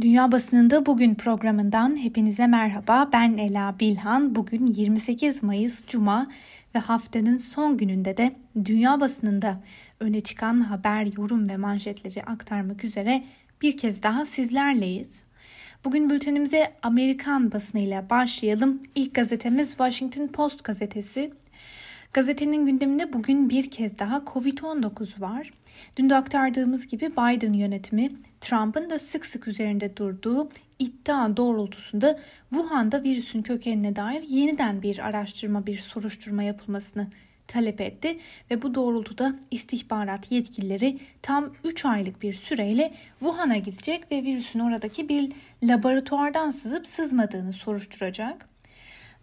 Dünya Basınında Bugün programından hepinize merhaba. Ben Ela Bilhan. Bugün 28 Mayıs Cuma ve haftanın son gününde de dünya basınında öne çıkan haber, yorum ve manşetleri aktarmak üzere bir kez daha sizlerleyiz. Bugün bültenimize Amerikan basınıyla başlayalım. İlk gazetemiz Washington Post gazetesi. Gazetenin gündeminde bugün bir kez daha Covid-19 var. Dün de aktardığımız gibi Biden yönetimi Trump'ın da sık sık üzerinde durduğu iddia doğrultusunda Wuhan'da virüsün kökenine dair yeniden bir araştırma, bir soruşturma yapılmasını talep etti ve bu doğrultuda istihbarat yetkilileri tam 3 aylık bir süreyle Wuhan'a gidecek ve virüsün oradaki bir laboratuvardan sızıp sızmadığını soruşturacak.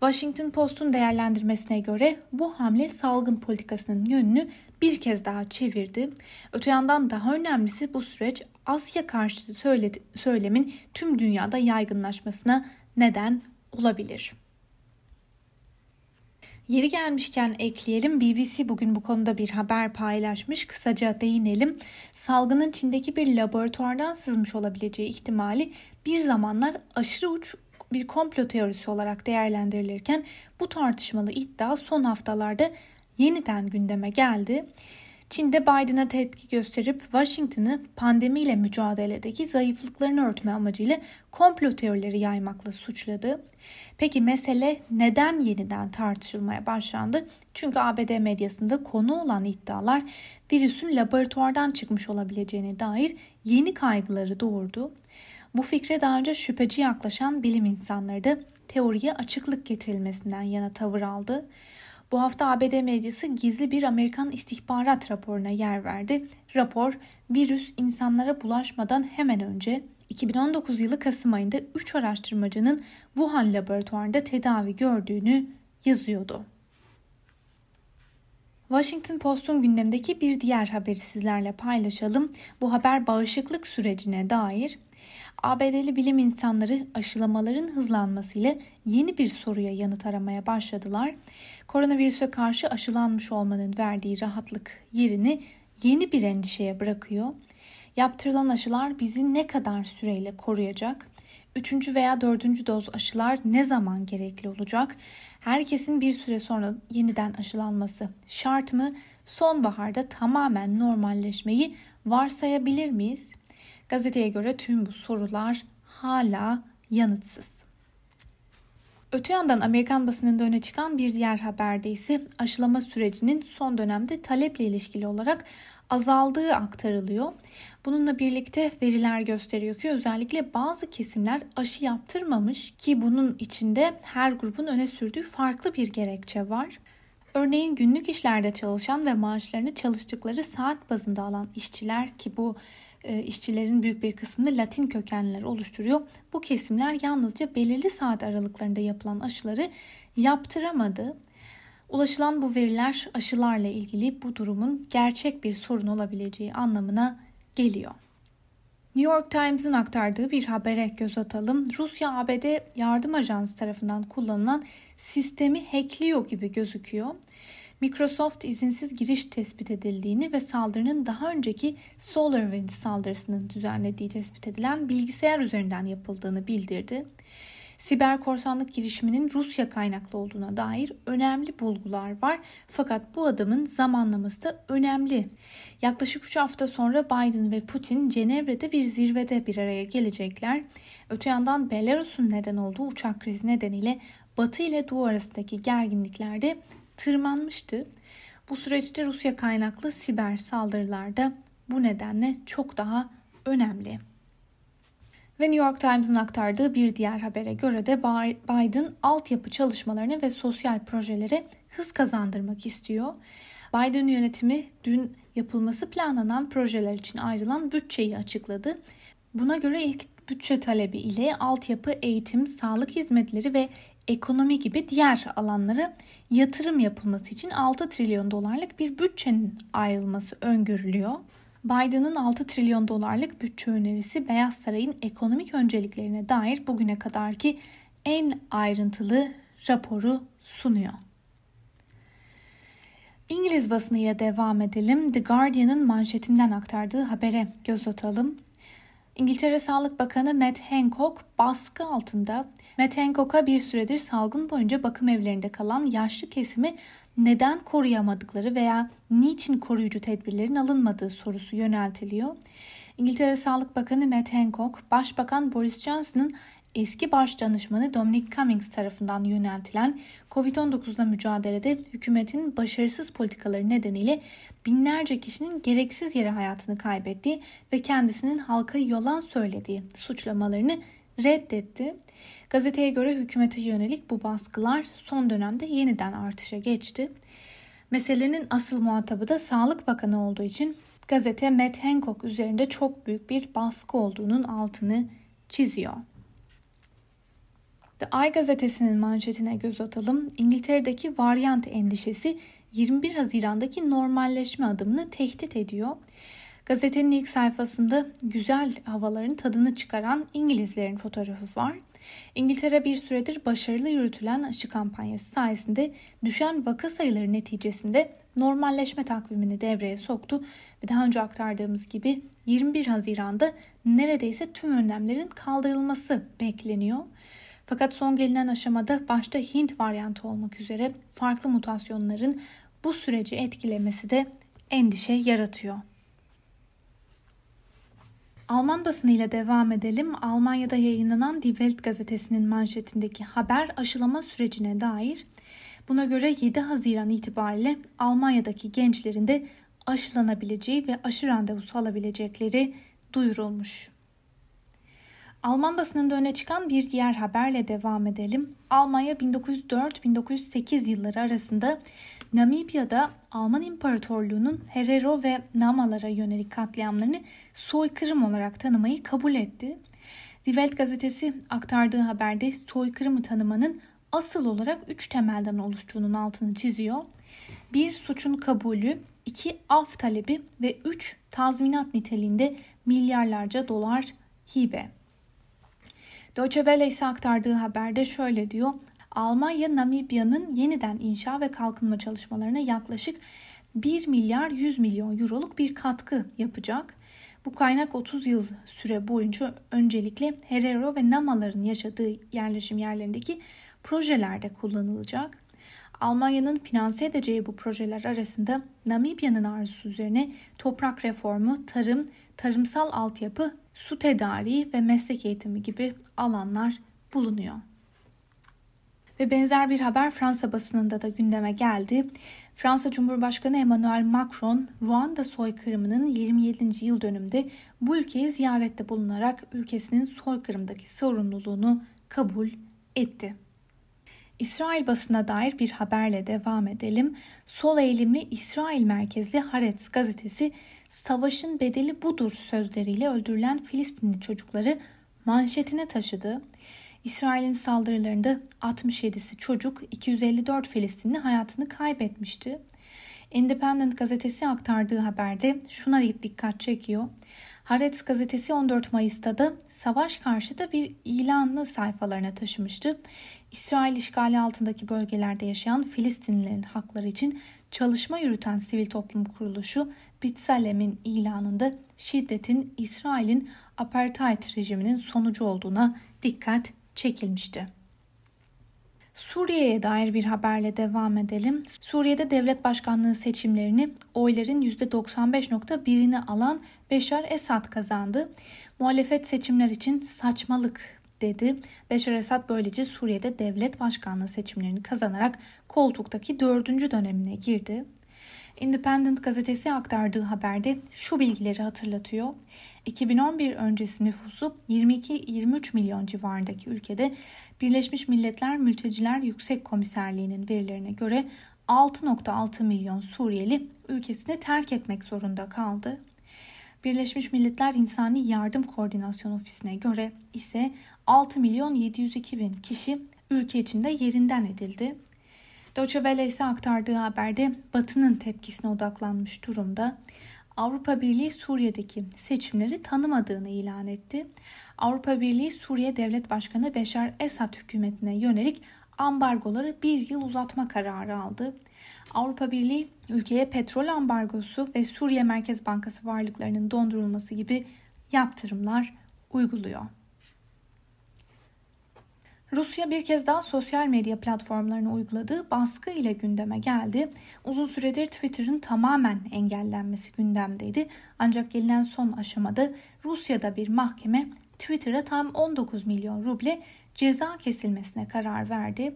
Washington Post'un değerlendirmesine göre bu hamle salgın politikasının yönünü bir kez daha çevirdi. Öte yandan daha önemlisi bu süreç Asya karşıtı söylemin tüm dünyada yaygınlaşmasına neden olabilir. Yeri gelmişken ekleyelim BBC bugün bu konuda bir haber paylaşmış. Kısaca değinelim. Salgının Çin'deki bir laboratuvardan sızmış olabileceği ihtimali bir zamanlar aşırı uç bir komplo teorisi olarak değerlendirilirken bu tartışmalı iddia son haftalarda yeniden gündeme geldi. Çin'de Biden'a tepki gösterip Washington'ı pandemiyle mücadeledeki zayıflıklarını örtme amacıyla komplo teorileri yaymakla suçladı. Peki mesele neden yeniden tartışılmaya başlandı? Çünkü ABD medyasında konu olan iddialar virüsün laboratuvardan çıkmış olabileceğine dair yeni kaygıları doğurdu. Bu fikre daha önce şüpheci yaklaşan bilim insanları da teoriye açıklık getirilmesinden yana tavır aldı. Bu hafta ABD medyası gizli bir Amerikan istihbarat raporuna yer verdi. Rapor, virüs insanlara bulaşmadan hemen önce 2019 yılı Kasım ayında 3 araştırmacının Wuhan laboratuvarında tedavi gördüğünü yazıyordu. Washington Post'un gündemdeki bir diğer haberi sizlerle paylaşalım. Bu haber bağışıklık sürecine dair. ABD'li bilim insanları aşılamaların hızlanmasıyla yeni bir soruya yanıt aramaya başladılar. Koronavirüse karşı aşılanmış olmanın verdiği rahatlık yerini yeni bir endişeye bırakıyor. Yaptırılan aşılar bizi ne kadar süreyle koruyacak? Üçüncü veya dördüncü doz aşılar ne zaman gerekli olacak? Herkesin bir süre sonra yeniden aşılanması şart mı? Sonbaharda tamamen normalleşmeyi varsayabilir miyiz? Gazeteye göre tüm bu sorular hala yanıtsız. Öte yandan Amerikan basınında öne çıkan bir diğer haberde ise aşılama sürecinin son dönemde taleple ilişkili olarak azaldığı aktarılıyor. Bununla birlikte veriler gösteriyor ki özellikle bazı kesimler aşı yaptırmamış ki bunun içinde her grubun öne sürdüğü farklı bir gerekçe var. Örneğin günlük işlerde çalışan ve maaşlarını çalıştıkları saat bazında alan işçiler ki bu işçilerin büyük bir kısmını Latin kökenliler oluşturuyor. Bu kesimler yalnızca belirli saat aralıklarında yapılan aşıları yaptıramadı. Ulaşılan bu veriler aşılarla ilgili bu durumun gerçek bir sorun olabileceği anlamına geliyor. New York Times'ın aktardığı bir habere göz atalım. Rusya ABD yardım ajansı tarafından kullanılan sistemi hackliyor gibi gözüküyor. Microsoft izinsiz giriş tespit edildiğini ve saldırının daha önceki SolarWinds saldırısının düzenlediği tespit edilen bilgisayar üzerinden yapıldığını bildirdi. Siber korsanlık girişiminin Rusya kaynaklı olduğuna dair önemli bulgular var. Fakat bu adımın zamanlaması da önemli. Yaklaşık 3 hafta sonra Biden ve Putin Cenevre'de bir zirvede bir araya gelecekler. Öte yandan Belarus'un neden olduğu uçak krizi nedeniyle Batı ile Doğu arasındaki gerginliklerde tırmanmıştı. Bu süreçte Rusya kaynaklı siber saldırılarda bu nedenle çok daha önemli. Ve New York Times'ın aktardığı bir diğer habere göre de Biden altyapı çalışmalarını ve sosyal projelere hız kazandırmak istiyor. Biden yönetimi dün yapılması planlanan projeler için ayrılan bütçeyi açıkladı. Buna göre ilk bütçe talebi ile altyapı, eğitim, sağlık hizmetleri ve ekonomi gibi diğer alanlara yatırım yapılması için 6 trilyon dolarlık bir bütçenin ayrılması öngörülüyor. Biden'ın 6 trilyon dolarlık bütçe önerisi Beyaz Saray'ın ekonomik önceliklerine dair bugüne kadarki en ayrıntılı raporu sunuyor. İngiliz basınıyla devam edelim. The Guardian'ın manşetinden aktardığı habere göz atalım. İngiltere Sağlık Bakanı Matt Hancock baskı altında. Matt Hancock'a bir süredir salgın boyunca bakım evlerinde kalan yaşlı kesimi neden koruyamadıkları veya niçin koruyucu tedbirlerin alınmadığı sorusu yöneltiliyor. İngiltere Sağlık Bakanı Matt Hancock, Başbakan Boris Johnson'ın eski baş danışmanı Dominic Cummings tarafından yöneltilen COVID-19'la mücadelede hükümetin başarısız politikaları nedeniyle binlerce kişinin gereksiz yere hayatını kaybettiği ve kendisinin halka yalan söylediği suçlamalarını reddetti. Gazeteye göre hükümete yönelik bu baskılar son dönemde yeniden artışa geçti. Meselenin asıl muhatabı da Sağlık Bakanı olduğu için gazete Matt Hancock üzerinde çok büyük bir baskı olduğunun altını çiziyor. The Eye gazetesinin manşetine göz atalım. İngiltere'deki varyant endişesi 21 Haziran'daki normalleşme adımını tehdit ediyor. Gazetenin ilk sayfasında güzel havaların tadını çıkaran İngilizlerin fotoğrafı var. İngiltere bir süredir başarılı yürütülen aşı kampanyası sayesinde düşen vaka sayıları neticesinde normalleşme takvimini devreye soktu ve daha önce aktardığımız gibi 21 Haziran'da neredeyse tüm önlemlerin kaldırılması bekleniyor. Fakat son gelinen aşamada başta Hint varyantı olmak üzere farklı mutasyonların bu süreci etkilemesi de endişe yaratıyor. Alman basınıyla devam edelim. Almanya'da yayınlanan Die Welt gazetesinin manşetindeki haber aşılama sürecine dair. Buna göre 7 Haziran itibariyle Almanya'daki gençlerin de aşılanabileceği ve aşı randevusu alabilecekleri duyurulmuş. Alman basınında öne çıkan bir diğer haberle devam edelim. Almanya 1904-1908 yılları arasında Namibya'da Alman İmparatorluğu'nun Herero ve Namalara yönelik katliamlarını soykırım olarak tanımayı kabul etti. Die Welt gazetesi aktardığı haberde soykırımı tanımanın asıl olarak üç temelden oluştuğunun altını çiziyor. Bir suçun kabulü, iki af talebi ve üç tazminat niteliğinde milyarlarca dolar hibe. Deutsche Welle ise aktardığı haberde şöyle diyor. Almanya Namibya'nın yeniden inşa ve kalkınma çalışmalarına yaklaşık 1 milyar 100 milyon euroluk bir katkı yapacak. Bu kaynak 30 yıl süre boyunca öncelikle Herero ve Namaların yaşadığı yerleşim yerlerindeki projelerde kullanılacak. Almanya'nın finanse edeceği bu projeler arasında Namibya'nın arzusu üzerine toprak reformu, tarım, tarımsal altyapı, su tedariği ve meslek eğitimi gibi alanlar bulunuyor. Ve benzer bir haber Fransa basınında da gündeme geldi. Fransa Cumhurbaşkanı Emmanuel Macron, Ruanda soykırımının 27. yıl dönümünde bu ülkeyi ziyarette bulunarak ülkesinin soykırımdaki sorumluluğunu kabul etti. İsrail basına dair bir haberle devam edelim. Sol eğilimli İsrail merkezli Haaretz gazetesi savaşın bedeli budur sözleriyle öldürülen Filistinli çocukları manşetine taşıdı. İsrail'in saldırılarında 67'si çocuk, 254 Filistinli hayatını kaybetmişti. Independent gazetesi aktardığı haberde şuna dikkat çekiyor. Haaretz gazetesi 14 Mayıs'ta da savaş karşıtı bir ilanlı sayfalarına taşımıştı. İsrail işgali altındaki bölgelerde yaşayan Filistinlilerin hakları için çalışma yürüten sivil toplum kuruluşu Bitsalem'in ilanında şiddetin İsrail'in apartheid rejiminin sonucu olduğuna dikkat çekilmişti. Suriye'ye dair bir haberle devam edelim. Suriye'de devlet başkanlığı seçimlerini oyların %95.1'ini alan Beşar Esad kazandı. Muhalefet seçimler için saçmalık dedi. Beşar Esad böylece Suriye'de devlet başkanlığı seçimlerini kazanarak koltuktaki dördüncü dönemine girdi. Independent gazetesi aktardığı haberde şu bilgileri hatırlatıyor. 2011 öncesi nüfusu 22-23 milyon civarındaki ülkede Birleşmiş Milletler Mülteciler Yüksek Komiserliği'nin verilerine göre 6.6 milyon Suriyeli ülkesini terk etmek zorunda kaldı. Birleşmiş Milletler İnsani Yardım Koordinasyon Ofisi'ne göre ise 6 milyon 702 bin kişi ülke içinde yerinden edildi. Deutsche Welle ise aktardığı haberde Batı'nın tepkisine odaklanmış durumda. Avrupa Birliği Suriye'deki seçimleri tanımadığını ilan etti. Avrupa Birliği Suriye Devlet Başkanı Beşar Esad hükümetine yönelik ambargoları bir yıl uzatma kararı aldı. Avrupa Birliği ülkeye petrol ambargosu ve Suriye Merkez Bankası varlıklarının dondurulması gibi yaptırımlar uyguluyor. Rusya bir kez daha sosyal medya platformlarını uyguladığı baskı ile gündeme geldi. Uzun süredir Twitter'ın tamamen engellenmesi gündemdeydi. Ancak gelinen son aşamada Rusya'da bir mahkeme Twitter'a tam 19 milyon ruble ceza kesilmesine karar verdi.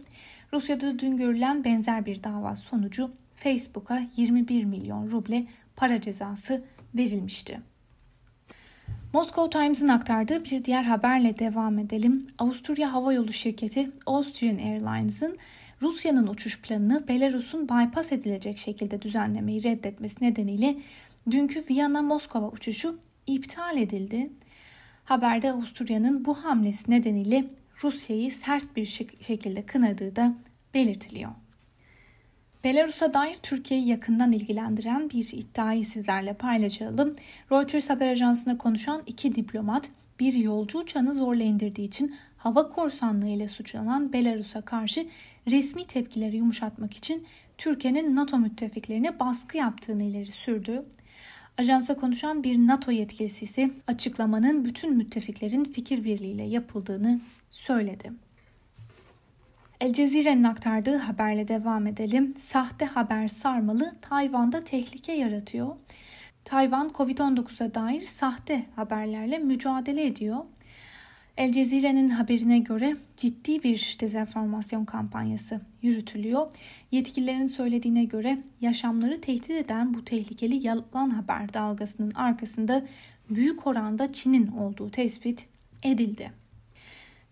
Rusya'da dün görülen benzer bir dava sonucu Facebook'a 21 milyon ruble para cezası verilmişti. Moscow Times'ın aktardığı bir diğer haberle devam edelim. Avusturya Havayolu şirketi Austrian Airlines'ın Rusya'nın uçuş planını Belarus'un bypass edilecek şekilde düzenlemeyi reddetmesi nedeniyle dünkü Viyana-Moskova uçuşu iptal edildi. Haberde Avusturya'nın bu hamlesi nedeniyle Rusya'yı sert bir şekilde kınadığı da belirtiliyor. Belarus'a dair Türkiye'yi yakından ilgilendiren bir iddiayı sizlerle paylaşalım. Reuters haber ajansına konuşan iki diplomat bir yolcu uçağını zorla indirdiği için hava korsanlığı ile suçlanan Belarus'a karşı resmi tepkileri yumuşatmak için Türkiye'nin NATO müttefiklerine baskı yaptığını ileri sürdü. Ajansa konuşan bir NATO yetkilisi açıklamanın bütün müttefiklerin fikir birliğiyle yapıldığını söyledi. El Cezire'nin aktardığı haberle devam edelim. Sahte haber sarmalı Tayvan'da tehlike yaratıyor. Tayvan Covid-19'a dair sahte haberlerle mücadele ediyor. El Cezire'nin haberine göre ciddi bir dezenformasyon kampanyası yürütülüyor. Yetkililerin söylediğine göre yaşamları tehdit eden bu tehlikeli yalan haber dalgasının arkasında büyük oranda Çin'in olduğu tespit edildi.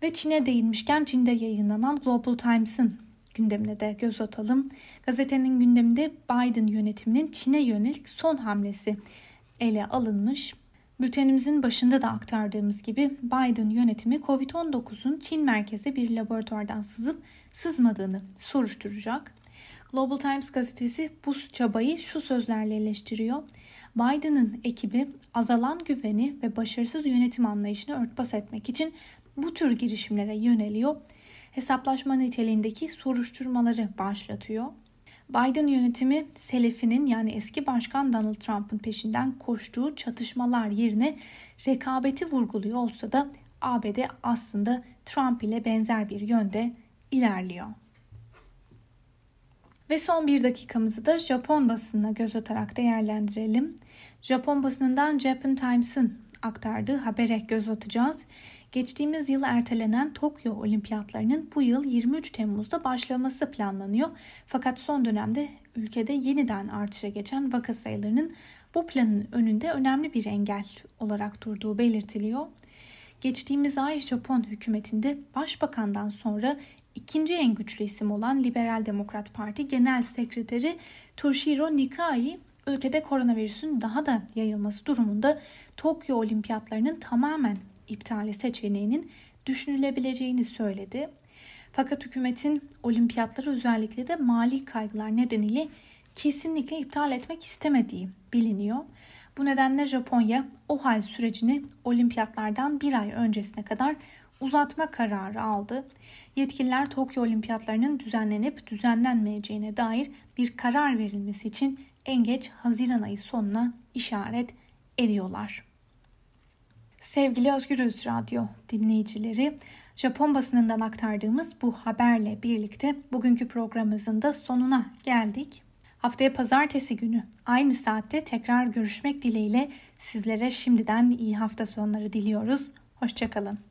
Ve Çin'e değinmişken Çin'de yayınlanan Global Times'ın gündemine de göz atalım. Gazetenin gündeminde Biden yönetiminin Çin'e yönelik son hamlesi ele alınmış. Bültenimizin başında da aktardığımız gibi Biden yönetimi COVID-19'un Çin merkezi bir laboratuvardan sızıp sızmadığını soruşturacak. Global Times gazetesi bu çabayı şu sözlerle eleştiriyor. Biden'ın ekibi azalan güveni ve başarısız yönetim anlayışını örtbas etmek için bu tür girişimlere yöneliyor. Hesaplaşma niteliğindeki soruşturmaları başlatıyor. Biden yönetimi selefinin yani eski başkan Donald Trump'ın peşinden koştuğu çatışmalar yerine rekabeti vurguluyor olsa da ABD aslında Trump ile benzer bir yönde ilerliyor. Ve son bir dakikamızı da Japon basınına göz atarak değerlendirelim. Japon basınından Japan Times'ın aktardığı habere göz atacağız. Geçtiğimiz yıl ertelenen Tokyo Olimpiyatlarının bu yıl 23 Temmuz'da başlaması planlanıyor. Fakat son dönemde ülkede yeniden artışa geçen vaka sayılarının bu planın önünde önemli bir engel olarak durduğu belirtiliyor. Geçtiğimiz ay Japon hükümetinde başbakandan sonra ikinci en güçlü isim olan Liberal Demokrat Parti Genel Sekreteri Toshiro Nikai ülkede koronavirüsün daha da yayılması durumunda Tokyo Olimpiyatlarının tamamen iptali seçeneğinin düşünülebileceğini söyledi. Fakat hükümetin olimpiyatları özellikle de mali kaygılar nedeniyle kesinlikle iptal etmek istemediği biliniyor. Bu nedenle Japonya o hal sürecini olimpiyatlardan bir ay öncesine kadar uzatma kararı aldı. Yetkililer Tokyo Olimpiyatlarının düzenlenip düzenlenmeyeceğine dair bir karar verilmesi için en geç Haziran ayı sonuna işaret ediyorlar. Sevgili Özgürüz Radyo dinleyicileri, Japon basınından aktardığımız bu haberle birlikte bugünkü programımızın da sonuna geldik. Haftaya pazartesi günü aynı saatte tekrar görüşmek dileğiyle sizlere şimdiden iyi hafta sonları diliyoruz. Hoşçakalın.